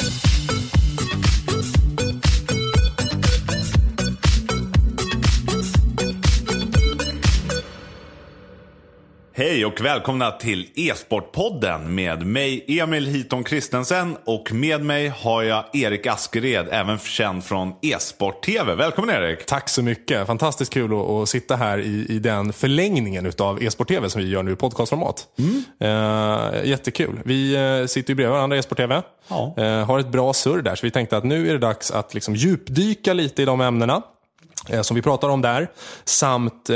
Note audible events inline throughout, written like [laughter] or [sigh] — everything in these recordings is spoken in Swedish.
Thank you. Hej och välkomna till E-sportpodden med mig Emil Hiton Kristensen och med mig har jag Erik Askered, även känd från E-sport-TV. Välkommen Erik! Tack så mycket. Fantastiskt kul att, att sitta här i, i den förlängningen av E-sport-TV som vi gör nu i podcastformat. Mm. Uh, jättekul. Vi uh, sitter ju bredvid varandra i E-sport-TV. Ja. Uh, har ett bra surr där, så vi tänkte att nu är det dags att liksom djupdyka lite i de ämnena som vi pratar om där. Samt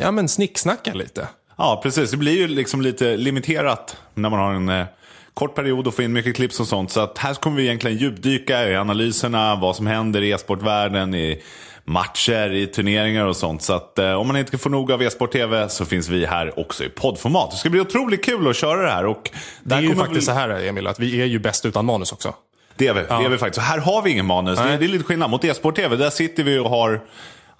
ja, men snicksnacka lite. Ja, precis. Det blir ju liksom lite limiterat när man har en eh, kort period och får in mycket klipp och sånt. Så att här kommer vi egentligen djupdyka i analyserna, vad som händer i e-sportvärlden, i matcher, i turneringar och sånt. Så att eh, om man inte får nog av e-sport TV så finns vi här också i poddformat. Det ska bli otroligt kul att köra det här. Och det är ju faktiskt vi... så här Emil, att vi är ju bäst utan manus också. Det är vi, ja. det är vi faktiskt. Så här har vi ingen manus. Det, det, är lite skillnad mot e-sport TV. Där sitter vi och har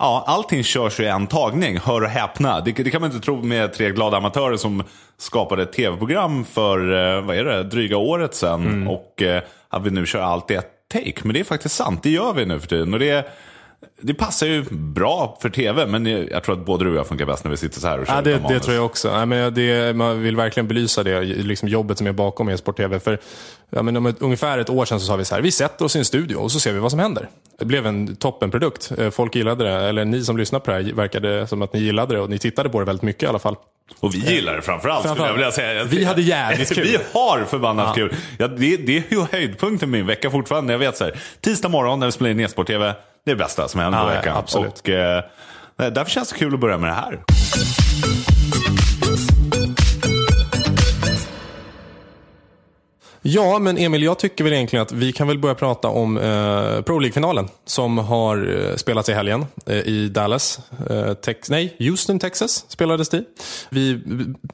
Ja, allting körs i en tagning, hör och häpna. Det, det, kan man inte tro med tre glada amatörer som skapade ett tv-program för, eh, vad är det, dryga året sedan. Mm. Och eh, att vi nu kör allt i ett take. Men det är faktiskt sant, det gör vi nu för tiden. Och det, det passar ju bra för tv, men jag tror att både du och jag funkar bäst när vi sitter så här och kör ja, det, det tror jag också. Ja, men det, man vill verkligen belysa det, liksom jobbet som är bakom e-sport-tv. För ja, men om ett, ungefär ett år sedan så sa vi så här, vi sätter oss i en studio och så ser vi vad som händer. Det blev en toppenprodukt. Eh, folk gillade det, eller ni som lyssnar på det här verkade som att ni gillade det och ni tittade på det väldigt mycket i alla fall. Och vi gillar det framförallt, framförallt. skulle jag vilja säga. Vi hade jävligt [laughs] kul. vi har förbannat ja. kul. Ja, det, det är ju höjdpunkten min vecka fortfarande. Jag vet så här, tisdag morgon när vi spelar in e-sport-tv, det bästa som händer ja, på veckan. Absolut. Och, eh, därför känns det kul att börja med det här. Ja, men Emil, jag tycker väl egentligen att vi kan väl börja prata om eh, Pro League-finalen som har eh, spelats i helgen eh, i Dallas. Eh, Tex nej, Houston, Texas spelades det Vi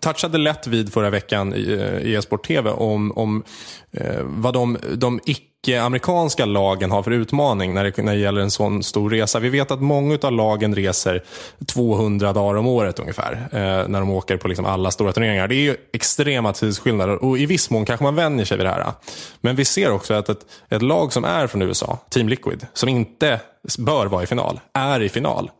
touchade lätt vid förra veckan i, eh, i e-sport TV om, om eh, vad de, de icke Eh, amerikanska lagen har för utmaning när det, när det gäller en sån stor resa. Vi vet att många av lagen reser 200 dagar om året ungefär eh, när de åker på liksom alla stora turneringar. Det är ju extrema tidsskillnader och i viss mån kanske man vänjer sig vid det här. Men vi ser också att ett, ett lag som är från USA, Team Liquid, som inte bör vara i final, är i final.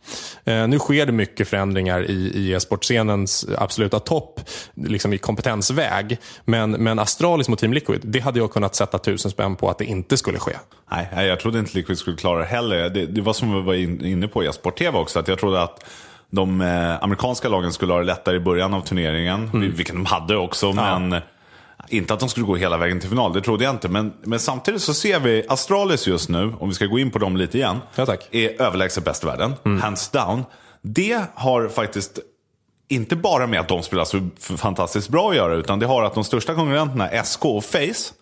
Eh, nu sker det mycket förändringar i, i e-sportscenens absoluta topp, liksom i kompetensväg. Men, men Astralis mot Team Liquid, det hade jag kunnat sätta tusen spänn på att det inte skulle ske. Nej, jag trodde inte Liquid skulle klara det heller. Det, det var som vi var inne på i e-sport-tv också, att jag trodde att de eh, amerikanska lagen skulle ha det lättare i början av turneringen, mm. vilket de hade också. Ja. men inte att de skulle gå hela vägen till final, det trodde jag inte. Men, men samtidigt så ser vi Astralis just nu, om vi ska gå in på dem lite igen, ja, tack. är överlägset bäst i världen. Mm. Hands down. Det har faktiskt inte bara med att de spelar så fantastiskt bra att göra, utan det har att de största konkurrenterna, SK och Face,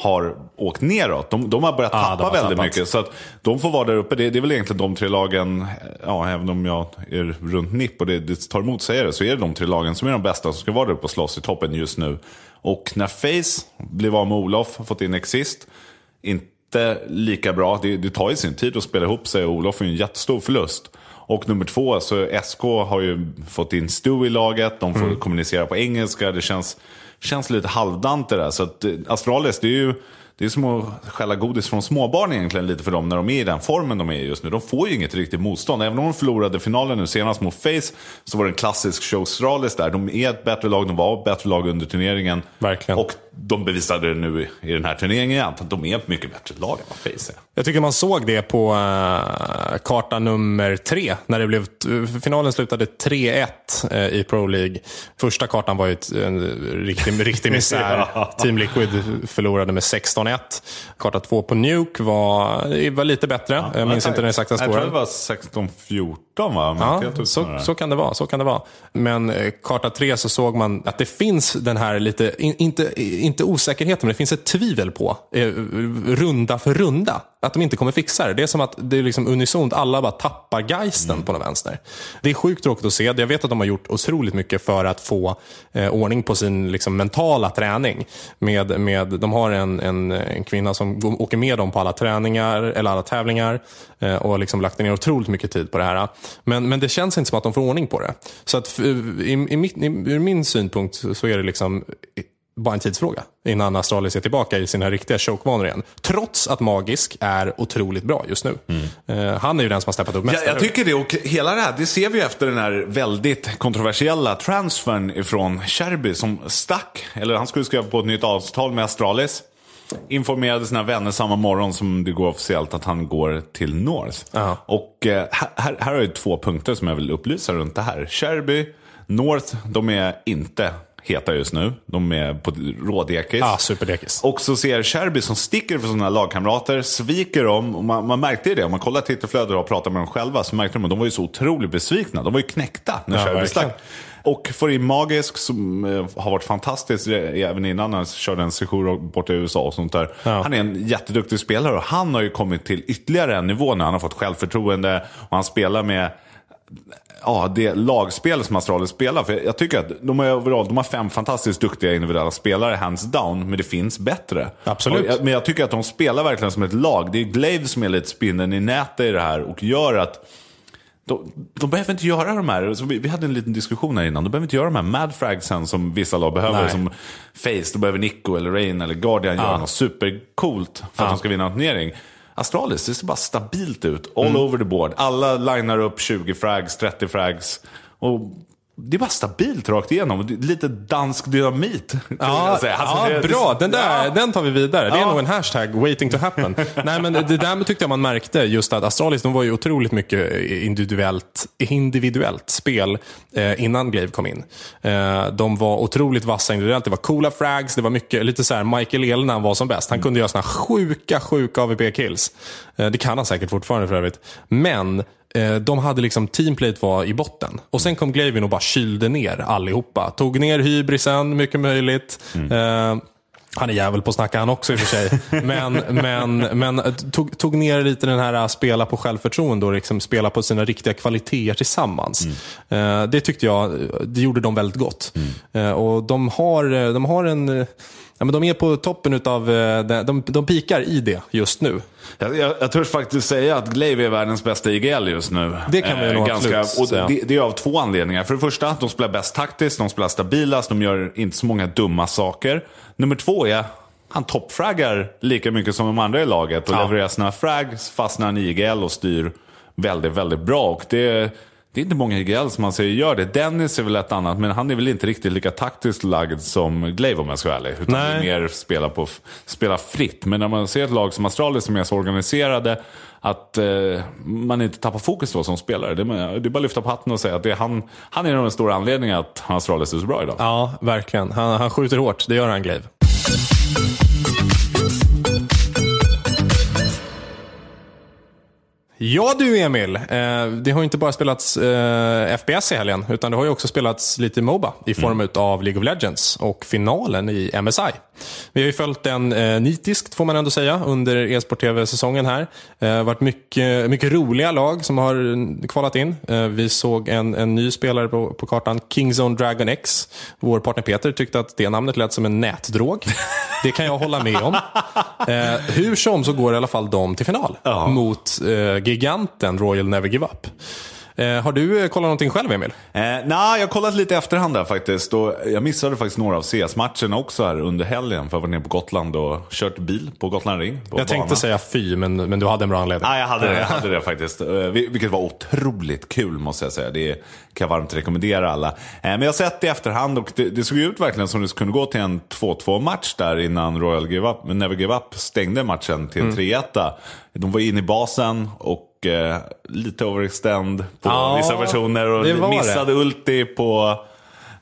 har åkt neråt. De, de har börjat ah, tappa väldigt tappat. mycket. Så att de får vara där uppe. Det, det, är väl egentligen de tre lagen, ja, även om jag är runt nipp och det, det tar emot säger det, så är det de tre lagen som är de bästa som ska vara där uppe och slåss i toppen just nu. Och när Face blev av med Olof, fått in Exist, inte lika bra. Det, det tar ju sin tid att spela ihop sig och Olof är ju en jättestor förlust. Och nummer två, så SK har ju fått in Stu i laget, de får mm. kommunicera på engelska, det känns, känns lite halvdant det där. Så att eh, Astralis, det är ju det är som att skälla godis från småbarn egentligen lite för dem när de är i den formen de är just nu. De får ju inget riktigt motstånd. Även om de förlorade finalen nu senast mot Face så var det en klassisk show Astralis där. De är ett bättre lag, de var ett bättre lag under turneringen. Verkligen. Och de bevisade det nu i den här turneringen igen, att de är ett mycket bättre lag än vad Face är. Jag tycker man såg det på uh, karta nummer tre. När det blev, finalen slutade 3-1 uh, eh, i Pro League. Första kartan var ju ett, en riktig, [laughs] riktig misär. ja. Team Liquid förlorade med 16-1. Karta två på Nuke var, var lite bättre. Ja, jag minns inte den exakta scoren. Jag tror det var 16-14 va? Ja, så, så, kan det vara, så kan det vara. Men uh, karta tre så såg man att det finns den här lite, in, inte, inte osäkerheten, men det finns ett tvivel på, runda för runda att de inte kommer fixa det. Det är som att det är liksom unisont, alla bara tappar geisten mm. på något vänster. Det är sjukt tråkigt att se. Jag vet att de har gjort otroligt mycket för att få eh, ordning på sin liksom, mentala träning. Med, med, de har en, en, en kvinna som åker med dem på alla träningar, eller alla tävlingar eh, och liksom lagt ner otroligt mycket tid på det här. Men, men det känns inte som att de får ordning på det. Så att i, i, i, ur min synpunkt så är det liksom bara en tidsfråga innan Astralis är tillbaka i sina riktiga chokevanor igen. Trots att Magisk är otroligt bra just nu. Mm. han är ju den som har steppat upp mest. Ja, jag tycker det. Och hela det här, det ser vi ju efter den här väldigt kontroversiella transfern ifrån Sherby som stack. Eller han skulle skriva på ett nytt avtal med Astralis. Informerade sina vänner samma morgon som det går officiellt att han går till North. Ja. Och eh, här, här har jag två punkter som jag vill upplysa runt det här. Sherby, North, de är inte heta just nu. De är på rådekis. Ja, superdekis. Och så ser Sherby som sticker för sina lagkamrater, sviker dem. Och man, man märkte det, om man kollar Twitterflödet och pratar med dem själva, så märkte de att de var ju så otroligt besvikna. De var ju knäckta när Ja, Sherby stack. Och får in Magisk som eh, har varit fantastisk även innan han körde en session borta i USA och sånt där. Ja. Han är en jätteduktig spelare och han har ju kommit till ytterligare en nivå när han har fått självförtroende och han spelar med ja, det lagspel som Astralis spelar. För jag tycker att de, är överall, de har fem fantastiskt duktiga individuella spelare, hands down, men det finns bättre. Absolut. Jag- Men jag tycker att de spelar verkligen som ett lag. Det är Glaive som är lite spinnen i nätet i det här och gör att de, de behöver inte göra de här, så vi, vi hade en liten diskussion här innan, de behöver inte göra de här mad fragsen som vissa lag behöver. Nej. Som Face, då behöver Nico eller Rain eller Guardian göra något supercoolt för att de ska vinna en turnering. Astralis, det ser bara stabilt ut. All over the board. Alla linar upp 20 frags, 30 frags. Och det är bara stabilt rakt igenom. Lite dansk dynamit. Ja. Alltså, ja bra. Den, där, Ja. den tar vi vidare. Det är nog en hashtag, waiting to happen. Nej, men det där tyckte jag man märkte, just att Astralis de var ju otroligt mycket individuellt, individuellt spel eh, innan Glaive kom in. Eh, de var otroligt vassa individuellt. Det var coola frags, det var mycket, lite så här Michael Ehle när han var som bäst. Han kunde göra såna sjuka, sjuka AVP-kills. Eh, det kan han säkert fortfarande för övrigt. Men De hade liksom, teamplate var i botten. Och sen kom Glavin och bara kylde ner allihopa. Tog ner hybrisen, mycket möjligt. Eh, han är jävel på att snacka han också i och för sig. [laughs] Men, men, men eh, tog, tog ner lite den här eh, spela på självförtroende och liksom spela på sina riktiga kvaliteter tillsammans. Eh, det tyckte jag, eh, det gjorde de väldigt gott. Eh, och de har, eh, de har en... eh, Ja, men de är på toppen utav, eh, de, de, de pikar i det just nu. Jag, jag, jag törs faktiskt säga att Glaive är världens bästa IGL just nu. Det kan vi nog ganska, absolut och det, det är av två anledningar. För det första, de spelar bäst taktiskt, de spelar stabilast, de gör inte så många dumma saker. Nummer två är, han toppfraggar lika mycket som de andra i laget och Ja. levererar sina frags, fastnar i IGL och styr väldigt, väldigt bra. Och det, det är inte många IGL som man säger gör det. Dennis är väl ett annat, men han är väl inte riktigt lika taktiskt lagd som Glaive om jag ska vara ärlig. Utan Nej. mer spela, på, spela fritt. Men när man ser ett lag som Astralis som är så organiserade, att eh, man inte tappar fokus då som spelare. Det, är- det är bara att lyfta på hatten och säga att det är han, han är den stora anledningen att Astralis är så bra idag. Ja, verkligen. Han, han skjuter hårt, det gör han Glaive. Ja du Emil, eh, det har ju inte bara spelats eh, FPS i helgen, utan det har ju också spelats lite Moba i form av League of Legends och finalen i MSI. Vi har ju följt den eh, nitiskt får man ändå säga under e-sport TV-säsongen här. Det har varit mycket, mycket roliga lag som har mm, kvalat in. Vi såg en, en ny spelare på, på kartan, Kingzone Dragon X. Vår partner Peter tyckte att det namnet lät som en nätdrog. Det kan jag hålla med om. [laughs] Hur som så går i alla fall de till final mot eh, giganten Royal Never Give Up. Eh, har du eh, kollat någonting själv Emil? Eh, Nej, jag har kollat lite i efterhand där faktiskt. Och jag missade faktiskt några av CS-matcherna också här under helgen. För jag var nere på Gotland och kört bil på Gotland Ring. På Jag tänkte bana. säga fy, men, men du hade en bra anledning. Jag hade det, jag [laughs] hade det faktiskt. Eh, vil- Vilket var otroligt kul måste jag säga. Det kan jag varmt rekommendera alla. Eh, Men jag har sett det i efterhand och det, det såg ut verkligen som det kunde gå till en 2-2 match där innan Royal Give Up, Never Give Up stängde matchen till Mm. en 3-1. De var inne i basen och eh, lite overextend på Ja, vissa personer och var det. missade ulti på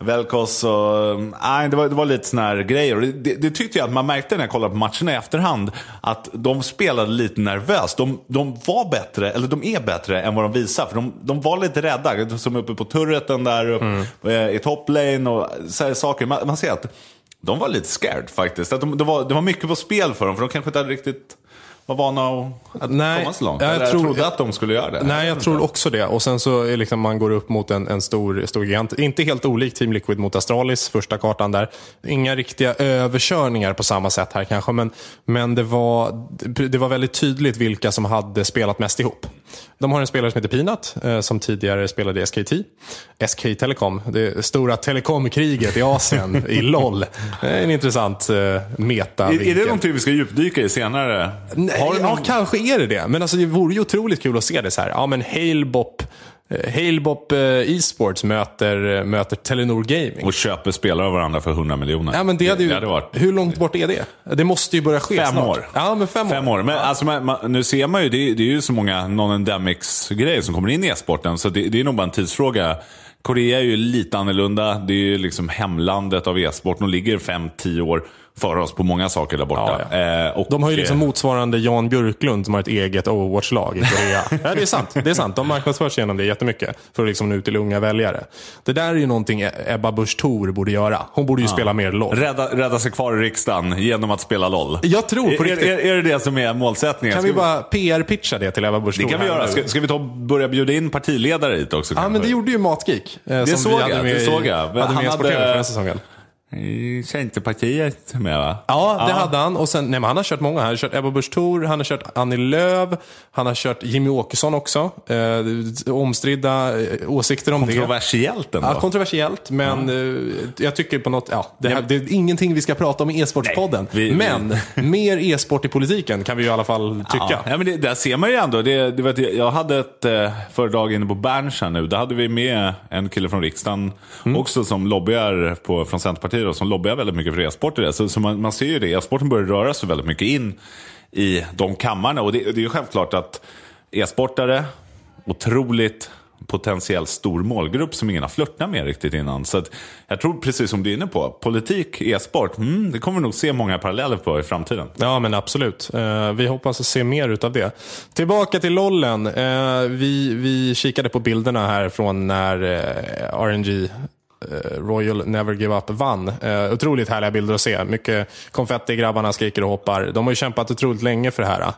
Velkos och... Nej, det var, det var lite såna här grejer. Och det, det, tyckte jag att man märkte när jag kollade på matcherna i efterhand. Att de spelade lite nervöst. De, de var bättre, eller de är bättre än vad de visar. För de, de var lite rädda. Som uppe på turreten där, upp, Mm. eh, i toplane och så saker. Man, man ser att de var lite scared faktiskt. Att de, det, var, det var mycket på spel för dem. För de kanske inte hade riktigt var vana att, Nej, komma så långt. jag jag tror- trodde att de skulle göra det. Nej, jag tror också det. Och sen så är liksom man går upp mot en, en stor, stor gigant. Inte helt olik Team Liquid mot Astralis, första kartan där. Inga riktiga överkörningar på samma sätt här kanske, men, men det, var, det var väldigt tydligt vilka som hade spelat mest ihop. De har en spelare som heter Peanut, eh, som tidigare spelade i SKT. SK Telecom, det stora telekomkriget i Asien, [laughs] i LOL. En intressant eh, meta Är, är det någonting vi ska djupdyka i senare? Nej, Har du ja, någon... kanske är det det. Men alltså, det vore ju otroligt kul att se det så här. Ja, men Halebop, Halebop eh, e-sports möter, möter Telenor Gaming. Och köper spelare av varandra för 100 miljoner. Ja, men det hade ju, hade varit Hur långt bort är det? Det måste ju börja ske Fem snart. år. Ja, men fem, Fem år. Men alltså, man, man, nu ser man ju, det, är- det är ju så många non-endemics-grejer som kommer in i e-sporten. Så det, det är nog bara en tidsfråga. Korea är ju lite annorlunda. Det är ju liksom hemlandet av e-sport. De ligger 5-10 år före oss på många saker där borta. Ja, Eh, och, De har ju liksom eh, motsvarande Jan Björklund som har ett eget Overwatch-lag i Korea. [laughs] ja, det är sant. Det är sant. De marknadsför sig genom det jättemycket. För att liksom nå ut till unga väljare. Det där är ju någonting Ebba Busch Thor borde göra. Hon borde ju spela mer LOL. Rädda, rädda sig kvar i riksdagen genom att spela LOL. Jag tror på är, riktigt. är, är det det som är målsättningen? Kan Ska vi bara PR-pitcha det till Ebba Busch Det Thor kan vi göra. Ska, ska vi ta börja bjuda in partiledare hit också? Ja, men det gjorde ju Matgeek. eh, Det såg vi jag, det såg jag. Han hade- förra säsongen. I Centerpartiet med va? Ja, det hade han. Och sen, nej, men han har kört många. Han har kört Ebba Busch Thor, han har kört Annie Lööf, han har kört Jimmy Åkesson också. Eh, omstridda eh, åsikter om det. Kontroversiellt ändå. Ja, kontroversiellt, men eh, jag tycker på något, ja, det, här, det är ingenting vi ska prata om i e-sportspodden. Vi- vi- men mer e-sport i politiken kan vi ju i alla fall tycka. Ja, ja, men det, där ser man ju ändå. Det, det vet, jag jag hade ett eh, föredrag inne på Berns här nu. Där hade vi med en kille från riksdagen Mm. också som lobbyar på, från Centerpartiet och som lobbar väldigt mycket för e-sport i det. Så, så man, man ser ju det. E-sporten börjar röra sig väldigt mycket in i de kammarna. Och det, det är ju självklart att e-sportare, otroligt potentiell stor målgrupp som ingen har flörtat med riktigt innan. Så att jag tror precis som du är inne på, politik, e-sport, mm, det kommer vi nog se många paralleller på i framtiden. Ja, men absolut. Eh, vi hoppas att se mer utav det. Tillbaka till lollen. Eh, vi, vi kikade på bilderna här från när eh, RNG Royal Never Give Up vann. Eh, otroligt härliga bilder att se. Mycket konfetti, grabbarna skriker och hoppar. De har ju kämpat otroligt länge för det här.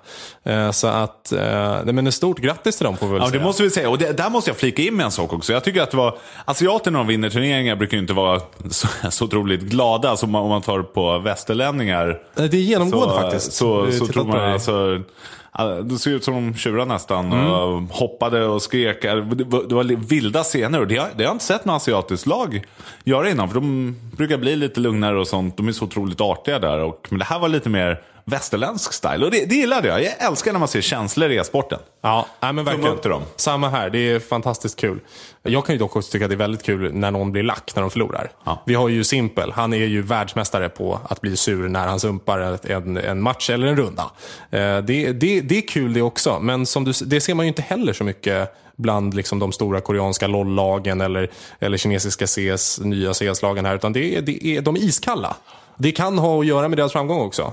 Eh, så att, eh, men ett stort grattis till dem får vi väl Ja, säga. det måste vi säga. Och det, där måste jag flika in med en sak också. Jag tycker att det var, asiater när de vinner turneringar brukar ju inte vara så, [laughs] så otroligt glada. Som om man tar på västerlänningar. Eh, Det är genomgående så, faktiskt. Så, så tror man alltså... Det ser ut som de tjurar nästan. Och hoppade och skrek. Det var, det var vilda scener. Och det har, det har jag inte sett något asiatiskt lag göra innan. För de brukar bli lite lugnare och sånt. De är så otroligt artiga där. Och, men det här var lite mer västerländsk style. Och det, det gillade jag. Jag älskar när man ser känslor i e-sporten. Ja, nej, men verkligen. till dem. Samma här. Det är fantastiskt kul. Jag kan ju dock också tycka att det är väldigt kul när någon blir lack när de förlorar. Ja. Vi har ju Simpel. Han är ju världsmästare på att bli sur när han sumpar en, en match eller en runda. Eh, Det, det, det är kul det också, men som du, det ser man ju inte heller så mycket bland liksom de stora koreanska LOL-lagen eller, eller kinesiska CS, nya CS-lagen här. Utan det det är, de är iskalla. Det kan ha att göra med deras framgång också.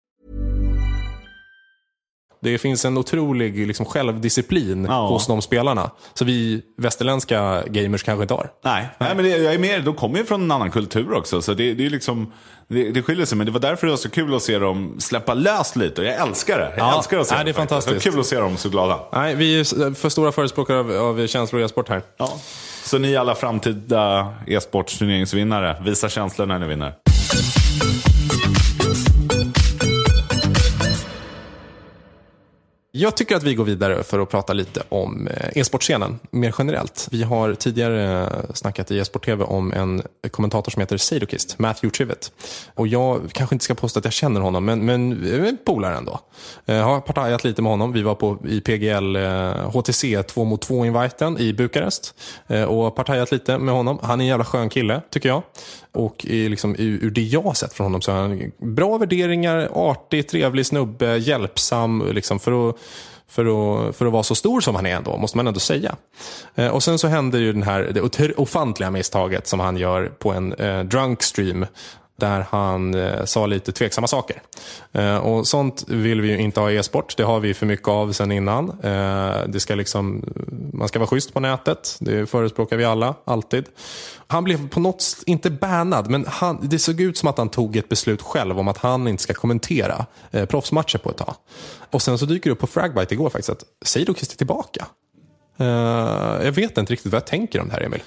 Det finns en otrolig liksom, självdisciplin Ja. hos de spelarna. Så vi västerländska gamers kanske inte har. Nej, Nej men det, jag är med. De kommer ju från en annan kultur också. Så det, det är liksom, det, det skiljer sig. Men det var därför det var så kul att se dem släppa löst lite. Jag älskar det. Jag Ja, älskar att se nej, det är fantastiskt. Det var kul att se dem så glada. Nej, vi är för stora förespråkare av, av känslor och e-sport här. Ja. Så ni alla framtida e-sportsturneringsvinnare, visa känslor när ni vinner. Jag tycker att vi går vidare för att prata lite om eh, e-sportscenen mer generellt. Vi har tidigare eh, snackat i e-sport-tv om en kommentator som heter Sadokist, Matthew Trivet. Och jag kanske inte ska påstå att jag känner honom, men, men polare ändå. Jag har partajat lite med honom. Vi var på i PGL HTC 2 mot 2-inviten i Bukarest och partajat lite med honom. Han är en jävla skön kille, tycker jag. Och i, liksom, ur, ur det jag har sett från honom så har han bra värderingar, artig, trevlig snubbe, hjälpsam liksom, för att för att, för att vara så stor som han är ändå, måste man ändå säga. Eh, och sen så händer ju den här, det ofantliga misstaget som han gör på en eh, drunk stream där han eh, sa lite tveksamma saker. Eh, och Sånt vill vi ju inte ha i e-sport. Det har vi för mycket av sen innan. Eh, det ska liksom, man ska vara schysst på nätet. Det förespråkar vi alla, alltid. Han blev på något, inte bannad, men han, det såg ut som att han tog ett beslut själv om att han inte ska kommentera eh, proffsmatcher på ett tag. Och sen så dyker det upp på Fragbite igår faktiskt att Seidokist är tillbaka. Eh, jag vet inte riktigt vad jag tänker om det här, Emil.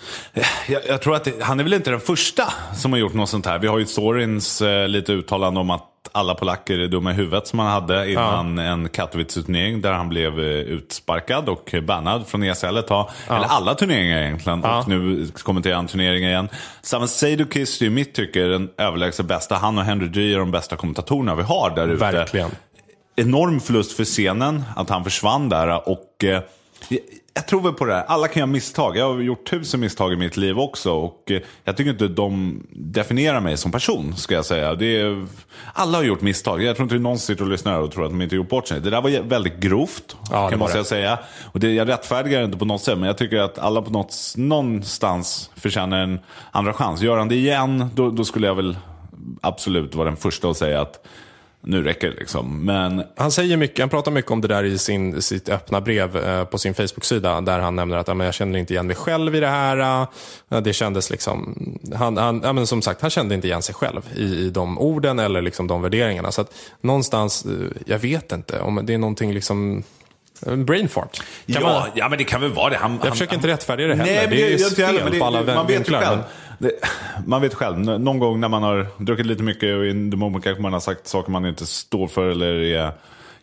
Jag, jag tror att det, han är väl inte den första som har gjort något sånt här. Vi har ju Storins eh, lite uttalande om att alla polacker är dumma i huvudet som han hade innan en Katowice-turnering där han blev eh, utsparkad och bannad från ESL ett tag. Eller alla turneringar egentligen. Och nu kommenterar han turneringen igen. Samen Seidokist är i mitt tycke den överlägset bästa. Han och Henry Dry är de bästa kommentatorerna vi har där ute. Verkligen. enorm förlust för scenen att han försvann där. Och eh, jag, tror väl på det här. Alla kan göra misstag. Jag har gjort tusen misstag i mitt liv också. Och eh, jag tycker inte de definierar mig som person, ska jag säga. Är, alla har gjort misstag. Jag tror inte någon sitter och lyssnar och tror att de inte gjort bort sig. Det där var väldigt grovt, Ja, kan måste det. säga. Och det, jag rättfärdigar inte på något sätt, men jag tycker att alla på något, någonstans förtjänar en andra chans. Gör han det igen, då, då skulle jag väl absolut vara den första att säga att nu räcker det liksom. Men Han, säger mycket, han pratar mycket om det där i sin, sitt öppna brev eh, på sin Facebook-sida. Där han nämner att jag känner inte igen mig själv i det här. Eh, det kändes liksom, han, han, ja, men som sagt, han kände inte igen sig själv i, i de orden eller liksom de värderingarna. Så att någonstans, eh, jag vet inte om det är någonting liksom, en brain fart. Kan ja, man, ja, men det kan väl vara det. Han, jag försöker inte rättfärdiga det heller. Nej, men det är jag heller, fel men det- på alla det- man vet ju vinklar. själv. Det, man vet själv, någon gång när man har druckit lite mycket och in the moment kanske man har sagt saker man inte står för eller är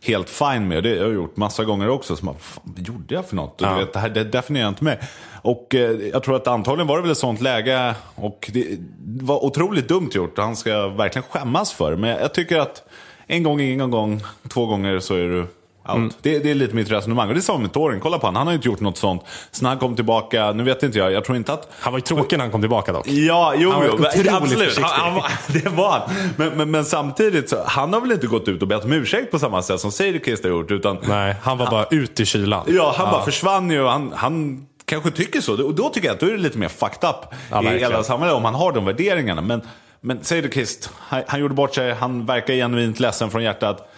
helt fine med. Det har jag gjort massa gånger också. Fan, vad gjorde jag för något? Ja. Du vet, det här det definierar inte mig. Och eh, jag tror att antagligen var det väl ett sånt läge och det var otroligt dumt gjort han ska verkligen skämmas för det. Men jag tycker att en gång, ingen gång, två gånger så är du. Mm. Det, det är lite mitt resonemang. Och det är samma med Torin. Kolla på honom, han har ju inte gjort något sånt. Sen han kom tillbaka, nu vet inte jag, jag tror inte att Han var ju tråkig när han kom tillbaka dock. Ja, jo, Han var jo men absolut. Han, han, [laughs] det var han. Men, men, men samtidigt, så, han har väl inte gått ut och bett om ursäkt på samma sätt som Seidekist har gjort. Utan, Nej, han var bara ut i kylan. Ja, han bara försvann ju. Han, han kanske tycker så. Och då tycker jag att då är det lite mer fucked up Ja, i hela samhället om han har de värderingarna. Men, men Seidekist, han, han gjorde bort sig. Han verkar genuint ledsen från hjärtat.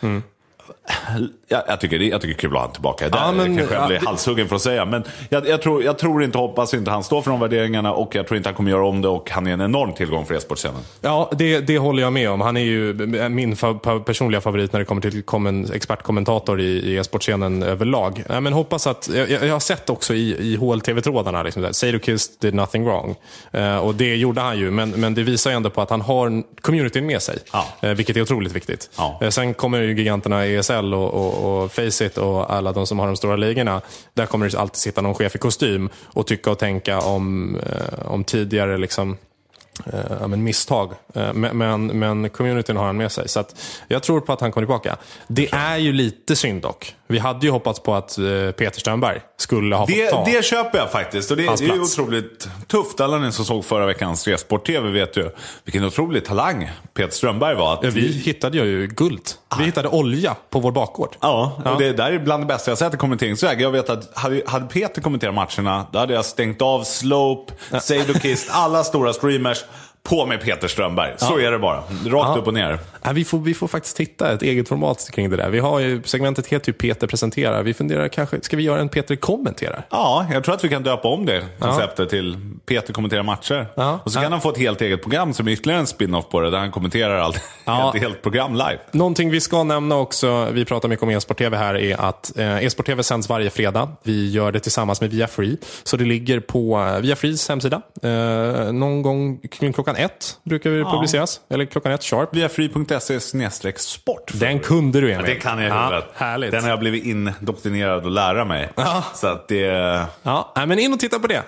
Jag, jag, tycker, jag tycker det är kul att ha honom tillbaka. Det Ja, men- kanske jag ja, blir halshuggen för att säga. Men jag, jag, tror, jag tror inte, hoppas inte han står för de värderingarna. Och jag tror inte han kommer göra om det. Och han är en enorm tillgång för e-sportscenen. Ja, det, det håller jag med om. Han är ju min fa personliga favorit när det kommer till kommen, expertkommentator i, i e-sportscenen överlag. Ja, men hoppas att, jag, jag har sett också i, i HLTV-trådarna, liksom, där, Seidokist did nothing wrong. Eh, och det gjorde han ju, men, men det visar ju ändå på att han har communityn med sig. Ja. Eh, vilket är otroligt viktigt. Ja. Eh, sen kommer ju giganterna ESL och, och, och Faceit och alla de som har de stora ligorna. Där kommer det alltid sitta någon chef i kostym och tycka och tänka om, eh, om tidigare liksom, eh, men misstag. Eh, men, men, men communityn har han med sig. Så jag tror på att han kommer tillbaka. Det är ju lite synd dock. Vi hade ju hoppats på att eh, Peter Strömberg skulle ha fått Det, ta. det köper jag faktiskt. Och det, det är otroligt tufft. Alla ni som såg förra veckans Resport-TV vet ju vilken otrolig talang Peter Strömberg var. Att Ja, vi hittade ju guld. Vi hittade olja på vår bakgård. Ja, Ja. och det där är bland det bästa jag sett i kommenteringsväg. Jag vet att hade, hade Peter kommenterat matcherna, då hade jag stängt av Slope, Seidokist, alla stora streamers. På med Peter Strömberg. Så är det bara. Rakt Ja. upp och ner. Ja, vi, får, vi får faktiskt hitta ett eget format kring det där. Vi har ju, segmentet heter ju Peter presenterar. Vi funderar kanske, ska vi göra en Peter kommenterar? Ja, jag tror att vi kan döpa om det konceptet till Peter kommenterar matcher. Ja. Och så kan han få ett helt eget program som är ytterligare en spin-off på det, där han kommenterar allt. Ja. [laughs] Ett helt program live. Någonting vi ska nämna också, vi pratar mycket om e-sport-tv här, är att eh, e-sport-tv sänds varje fredag. Vi gör det tillsammans med Viafree. Så det ligger på eh, Viafrees hemsida. Eh, någon gång kring klockan ett brukar det publiceras. Eller klockan ett sharp. Via free.se sport. Den kunde du Emil. Det kan jag i ja. Härligt. Den har jag blivit indoktrinerad att lära mig. Ja. Så att det... Ja, men in och titta på det.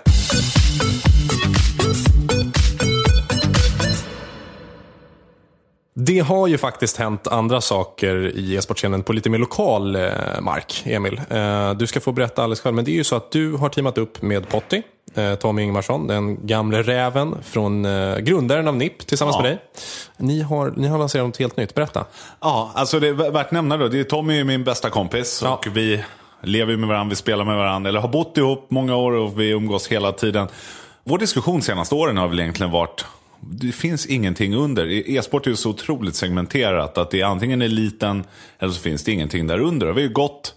Det har ju faktiskt hänt andra saker i e-sportscenen på lite mer lokal eh, mark, Emil. Eh, du ska få berätta alldeles själv, men det är ju så att du har teamat upp med Potti, eh, Tommy Ingvarsson, den gamle räven från grundaren av NIP tillsammans Ja. med dig. Ni har, ni har lanserat något helt nytt, berätta. Ja, alltså det är värt att nämna då. Det är Tommy är min bästa kompis Ja. och vi lever med varandra, vi spelar med varandra, eller har bott ihop många år och vi umgås hela tiden. Vår diskussion senaste åren har väl egentligen varit det finns ingenting under. E- E-sport är ju så otroligt segmenterat att det är antingen eliten eller så finns det ingenting där under. Vi har ju gått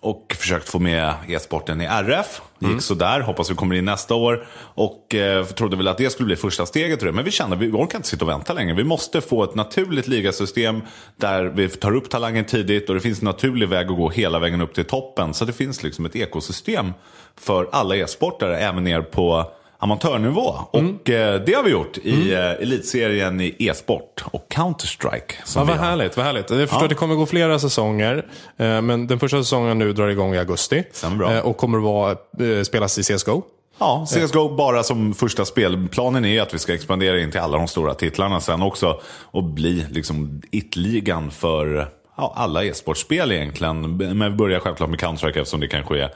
och försökt få med e-sporten i RF. Gick Mm. sådär, hoppas vi kommer in nästa år. Och eh, trodde väl att det skulle bli första steget det. Men vi kände att vi orkar inte sitta och vänta längre. Vi måste få ett naturligt ligasystem där vi tar upp talangen tidigt och det finns en naturlig väg att gå hela vägen upp till toppen. Så det finns liksom ett ekosystem för alla e-sportare, även ner på amatörnivå. Mm. Och eh, det har vi gjort i eh, elitserien i e-sport och Counter-Strike. Ja, vad härligt, vad härligt. Jag förstår Ja. att det kommer gå flera säsonger. eh, Men den första säsongen nu drar igång i augusti. Bra. Eh, Och kommer att vara, eh, spelas i CSGO. Ja, CSGO bara som första spel. Planen är att vi ska expandera in till alla de stora titlarna sen också. Och bli liksom it-ligan för ja, alla e-sportspel egentligen. Men vi börjar självklart med Counter-Strike eftersom det kanske är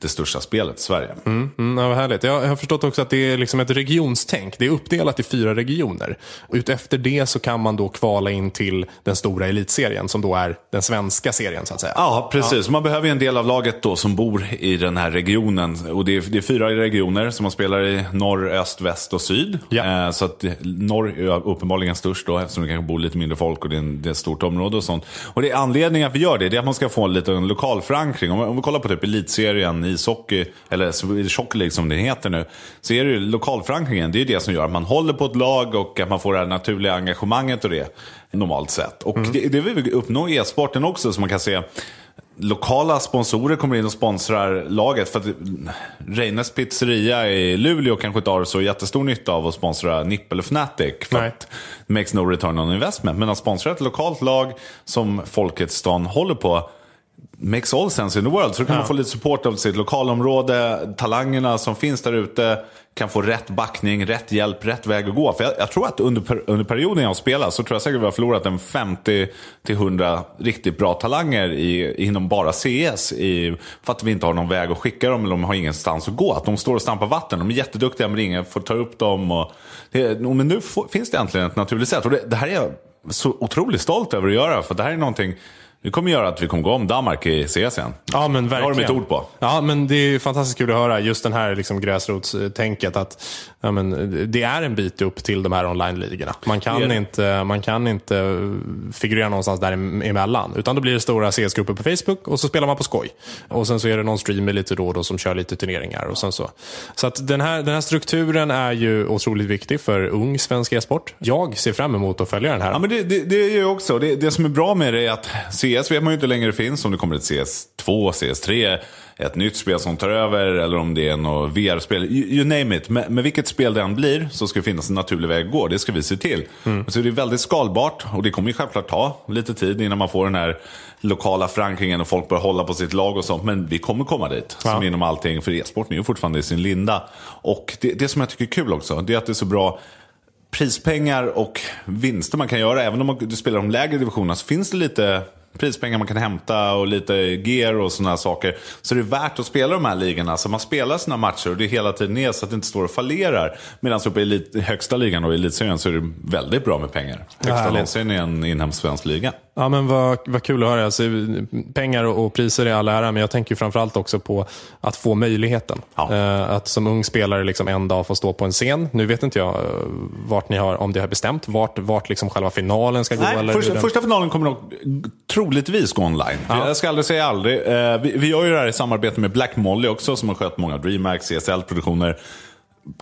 det största spelet i Sverige. Mm, ja, vad härligt. Jag har förstått också att det är liksom ett regionstänk. Det är uppdelat i fyra regioner. Och utefter det så kan man då kvala in till den stora elitserien som då är den svenska serien så att säga. Ja, precis. Man behöver ju en del av laget då som bor i den här regionen. Och det är, det är fyra regioner som man spelar i. Norr, öst, väst och syd. Ja. Eh, så att norr är uppenbarligen störst då eftersom det kanske bor lite mindre folk och det är, en, det är ett stort område och sånt. Och det är anledningen att vi gör det, det är att man ska få en liten lokal förankring. Om, om vi kollar på typ elitserien ishockey, eller Swedish Hockey League som det heter nu. Så är det ju lokalförankringen, det är det som gör att man håller på ett lag och att man får det här naturliga engagemanget och det. Normalt sett. Och det, det vill vi uppnå i e-sporten också, så man kan se lokala sponsorer kommer in och sponsrar laget. För att Reines pizzeria i Luleå kanske inte har så jättestor nytta av att sponsra NIP eller Fnatic. För Nej. att makes no return on investment. Men att sponsra ett lokalt lag som folket i stan håller på makes all sense in the world. Så då kan Ja. man få lite support av sitt lokalområde. Talangerna som finns där ute kan få rätt backning, rätt hjälp, rätt väg att gå. För jag, jag tror att under, per, under perioden jag har spelat så tror jag säkert vi har förlorat en 50-100 riktigt bra talanger i, inom bara CS. I, för att vi inte har någon väg att skicka dem eller de har ingenstans att gå. Att de står och stampar vatten. De är jätteduktiga men ingen får ta upp dem. Och det, men nu får, finns det äntligen ett naturligt sätt. Och det, det här är jag så otroligt stolt över att göra. För det här är någonting det kommer göra att vi kommer gå om Danmark i CS igen. Ja, men Det verkligen. har du mitt ord på. Ja, men det är ju fantastiskt kul att höra just den här liksom gräsrotstänket. Att, ja, men, det är en bit upp till de här online-ligorna. Man, Det kan det. inte, man kan inte figurera någonstans däremellan. Utan då blir det stora CS-grupper på Facebook och så spelar man på skoj. Och sen så är det någon streamer lite då och då som kör lite turneringar. Och sen så så att den, här, den här strukturen är ju otroligt viktig för ung svensk e-sport. Jag ser fram emot att följa den här. Ja, men det, det, det är ju också. Det, det som är bra med det är att CS vet man ju inte det finns. Om det kommer ett CS2, CS3, ett nytt spel som tar över eller om det är något VR-spel. You, you name it. Med, med vilket spel det än blir så ska det finnas en naturlig väg att gå. Det ska vi se till. Så det är väldigt skalbart och det kommer ju självklart ta lite tid innan man får den här lokala förankringen och folk börjar hålla på sitt lag och sånt. Men vi kommer komma dit. Som Ja. inom allting. För e-sporten är ju fortfarande i sin linda. Och det, det som jag tycker är kul också, det är att det är så bra prispengar och vinster man kan göra. Även om man, du spelar de lägre divisionerna så finns det lite prispengar man kan hämta och lite gear och sådana saker. Så det är värt att spela de här ligorna. Så man spelar sina matcher och det är hela tiden ner så att det inte står och fallerar. Medan uppe i elit, högsta ligan och i elitserien så är det väldigt bra med pengar. Högsta någonsin i en inhemsk svensk liga. Ja, men vad, vad kul att höra. Alltså, pengar och, och priser är all ära, men jag tänker framförallt också på att få möjligheten. Ja. Eh, att som ung spelare liksom en dag få stå på en scen. Nu vet inte jag eh, vart ni har, om det har bestämt, vart, vart liksom själva finalen ska gå. Nej, eller första, den- första finalen kommer nog troligtvis gå online. Jag ska aldrig säga aldrig. Eh, vi, vi gör ju det här i samarbete med Black Molly också, som har skött många DreamHack, CSL-produktioner.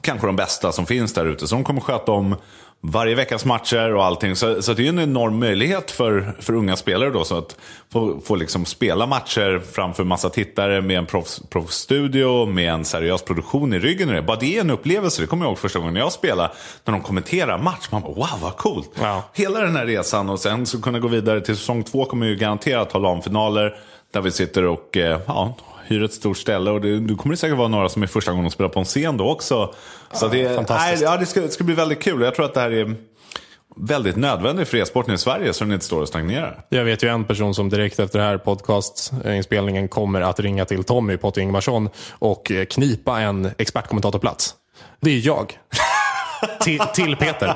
Kanske de bästa som finns där ute. Så de kommer sköta om varje veckas matcher och allting. Så, så det är en enorm möjlighet för, för unga spelare då. Så att få, få liksom spela matcher framför massa tittare med en proffs- proffsstudio, med en seriös produktion i ryggen. och det. Bara det är en upplevelse. Det kommer jag ihåg första gången jag spelade. När de kommenterar match. Man bara wow vad coolt. Ja. Hela den här resan och sen så kunna gå vidare till säsong två kommer ju garanterat ha LAN-finaler. Där vi sitter och eh, ja, hyr ett stort ställe. Och det, du kommer det säkert vara några som är första gången de spelar på en scen då också. Så det, fantastiskt. nej, ja, det, ska, det ska bli väldigt kul. Jag tror att det här är väldigt nödvändigt för e-sporten i Sverige så den inte står och stagnerar. Jag vet ju en person som direkt efter den här podcastinspelningen kommer att ringa till Tommy Potter Ingvarsson och knipa en expertkommentatorplats. Det är jag. Till, till Peter.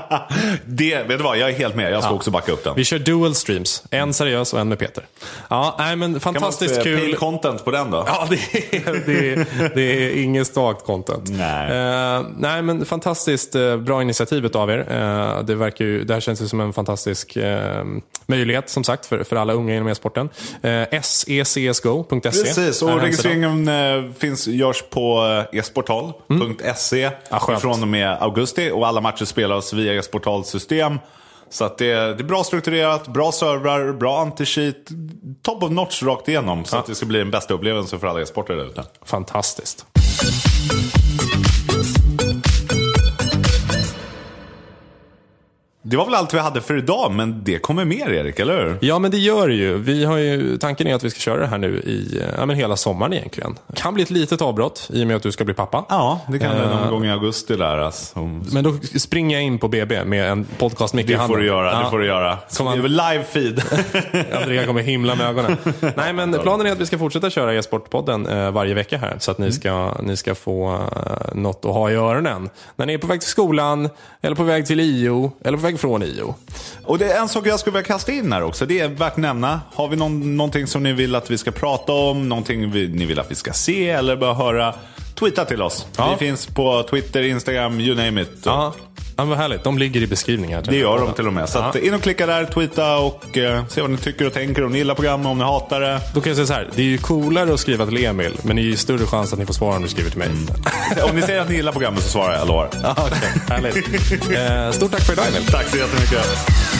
Det, vet du vad, jag är helt med. Jag ska också backa upp den. Vi kör dual streams. En seriös och en med Peter. Ja, nej, men Kan man fantastiskt inte kul. paid content på den då? Ja, det är, det är, det är inget stakt content. Nej. Eh, nej, men fantastiskt eh, bra initiativ av er. Eh, det, verkar ju, det här känns ju som en fantastisk eh, möjlighet, som sagt, för, för alla unga inom e-sporten. Eh, secsgo.se. Precis, är och registreringen eh, finns, görs på eh, esportal.se Mm. Ja, från och med augusti. Och alla matcher spelas via esportals system. Så att det, det är bra strukturerat, bra servrar, bra anti-cheat. Top of notch rakt igenom. Så att det ska bli en bästa upplevelse för alla e-sportare där ute. Fantastiskt. Det var väl allt vi hade för idag, men det kommer mer Erik, eller hur? Ja, men det gör det ju. Vi har ju. Tanken är att vi ska köra det här nu i eh, ja, men hela sommaren egentligen. kan bli ett litet avbrott i och med att du ska bli pappa. Ja, det kan det Eh, någon gång i augusti där. Alltså. Men då springer jag in på BB med en podcast mic i Det handen. får du göra, Ja. det får du göra. Kom det är an. väl live feed. [laughs] Andrea kommer himla med ögonen. Nej, men planen är att vi ska fortsätta köra e-sportpodden eh, varje vecka här. Så att ni ska, ni ska få eh, något att ha i öronen. När ni är på väg till skolan, eller på väg till IO, eller på väg från IO. Och det är en sak jag skulle vilja kasta in här också. Det är värt att nämna. Har vi någon, någonting som ni vill att vi ska prata om? Någonting vi, ni vill att vi ska se eller bara höra? Tweeta till oss. Ja. Vi finns på Twitter, Instagram, you name it. Ja, ja vad härligt. De ligger i beskrivningen. Det gör de till och med. Så att in och klicka där, tweeta och eh, se vad ni tycker och tänker. Om ni gillar programmet, om ni hatar det. Då kan jag säga så här. Det är ju coolare att skriva till Emil, men det är ju större chans att ni får svar om du skriver till mig. [laughs] om ni säger att ni gillar programmet så svarar jag, jag lovar. Ja, okej. Härligt. [laughs] Eh, stort tack för idag Emil. Tack så jättemycket.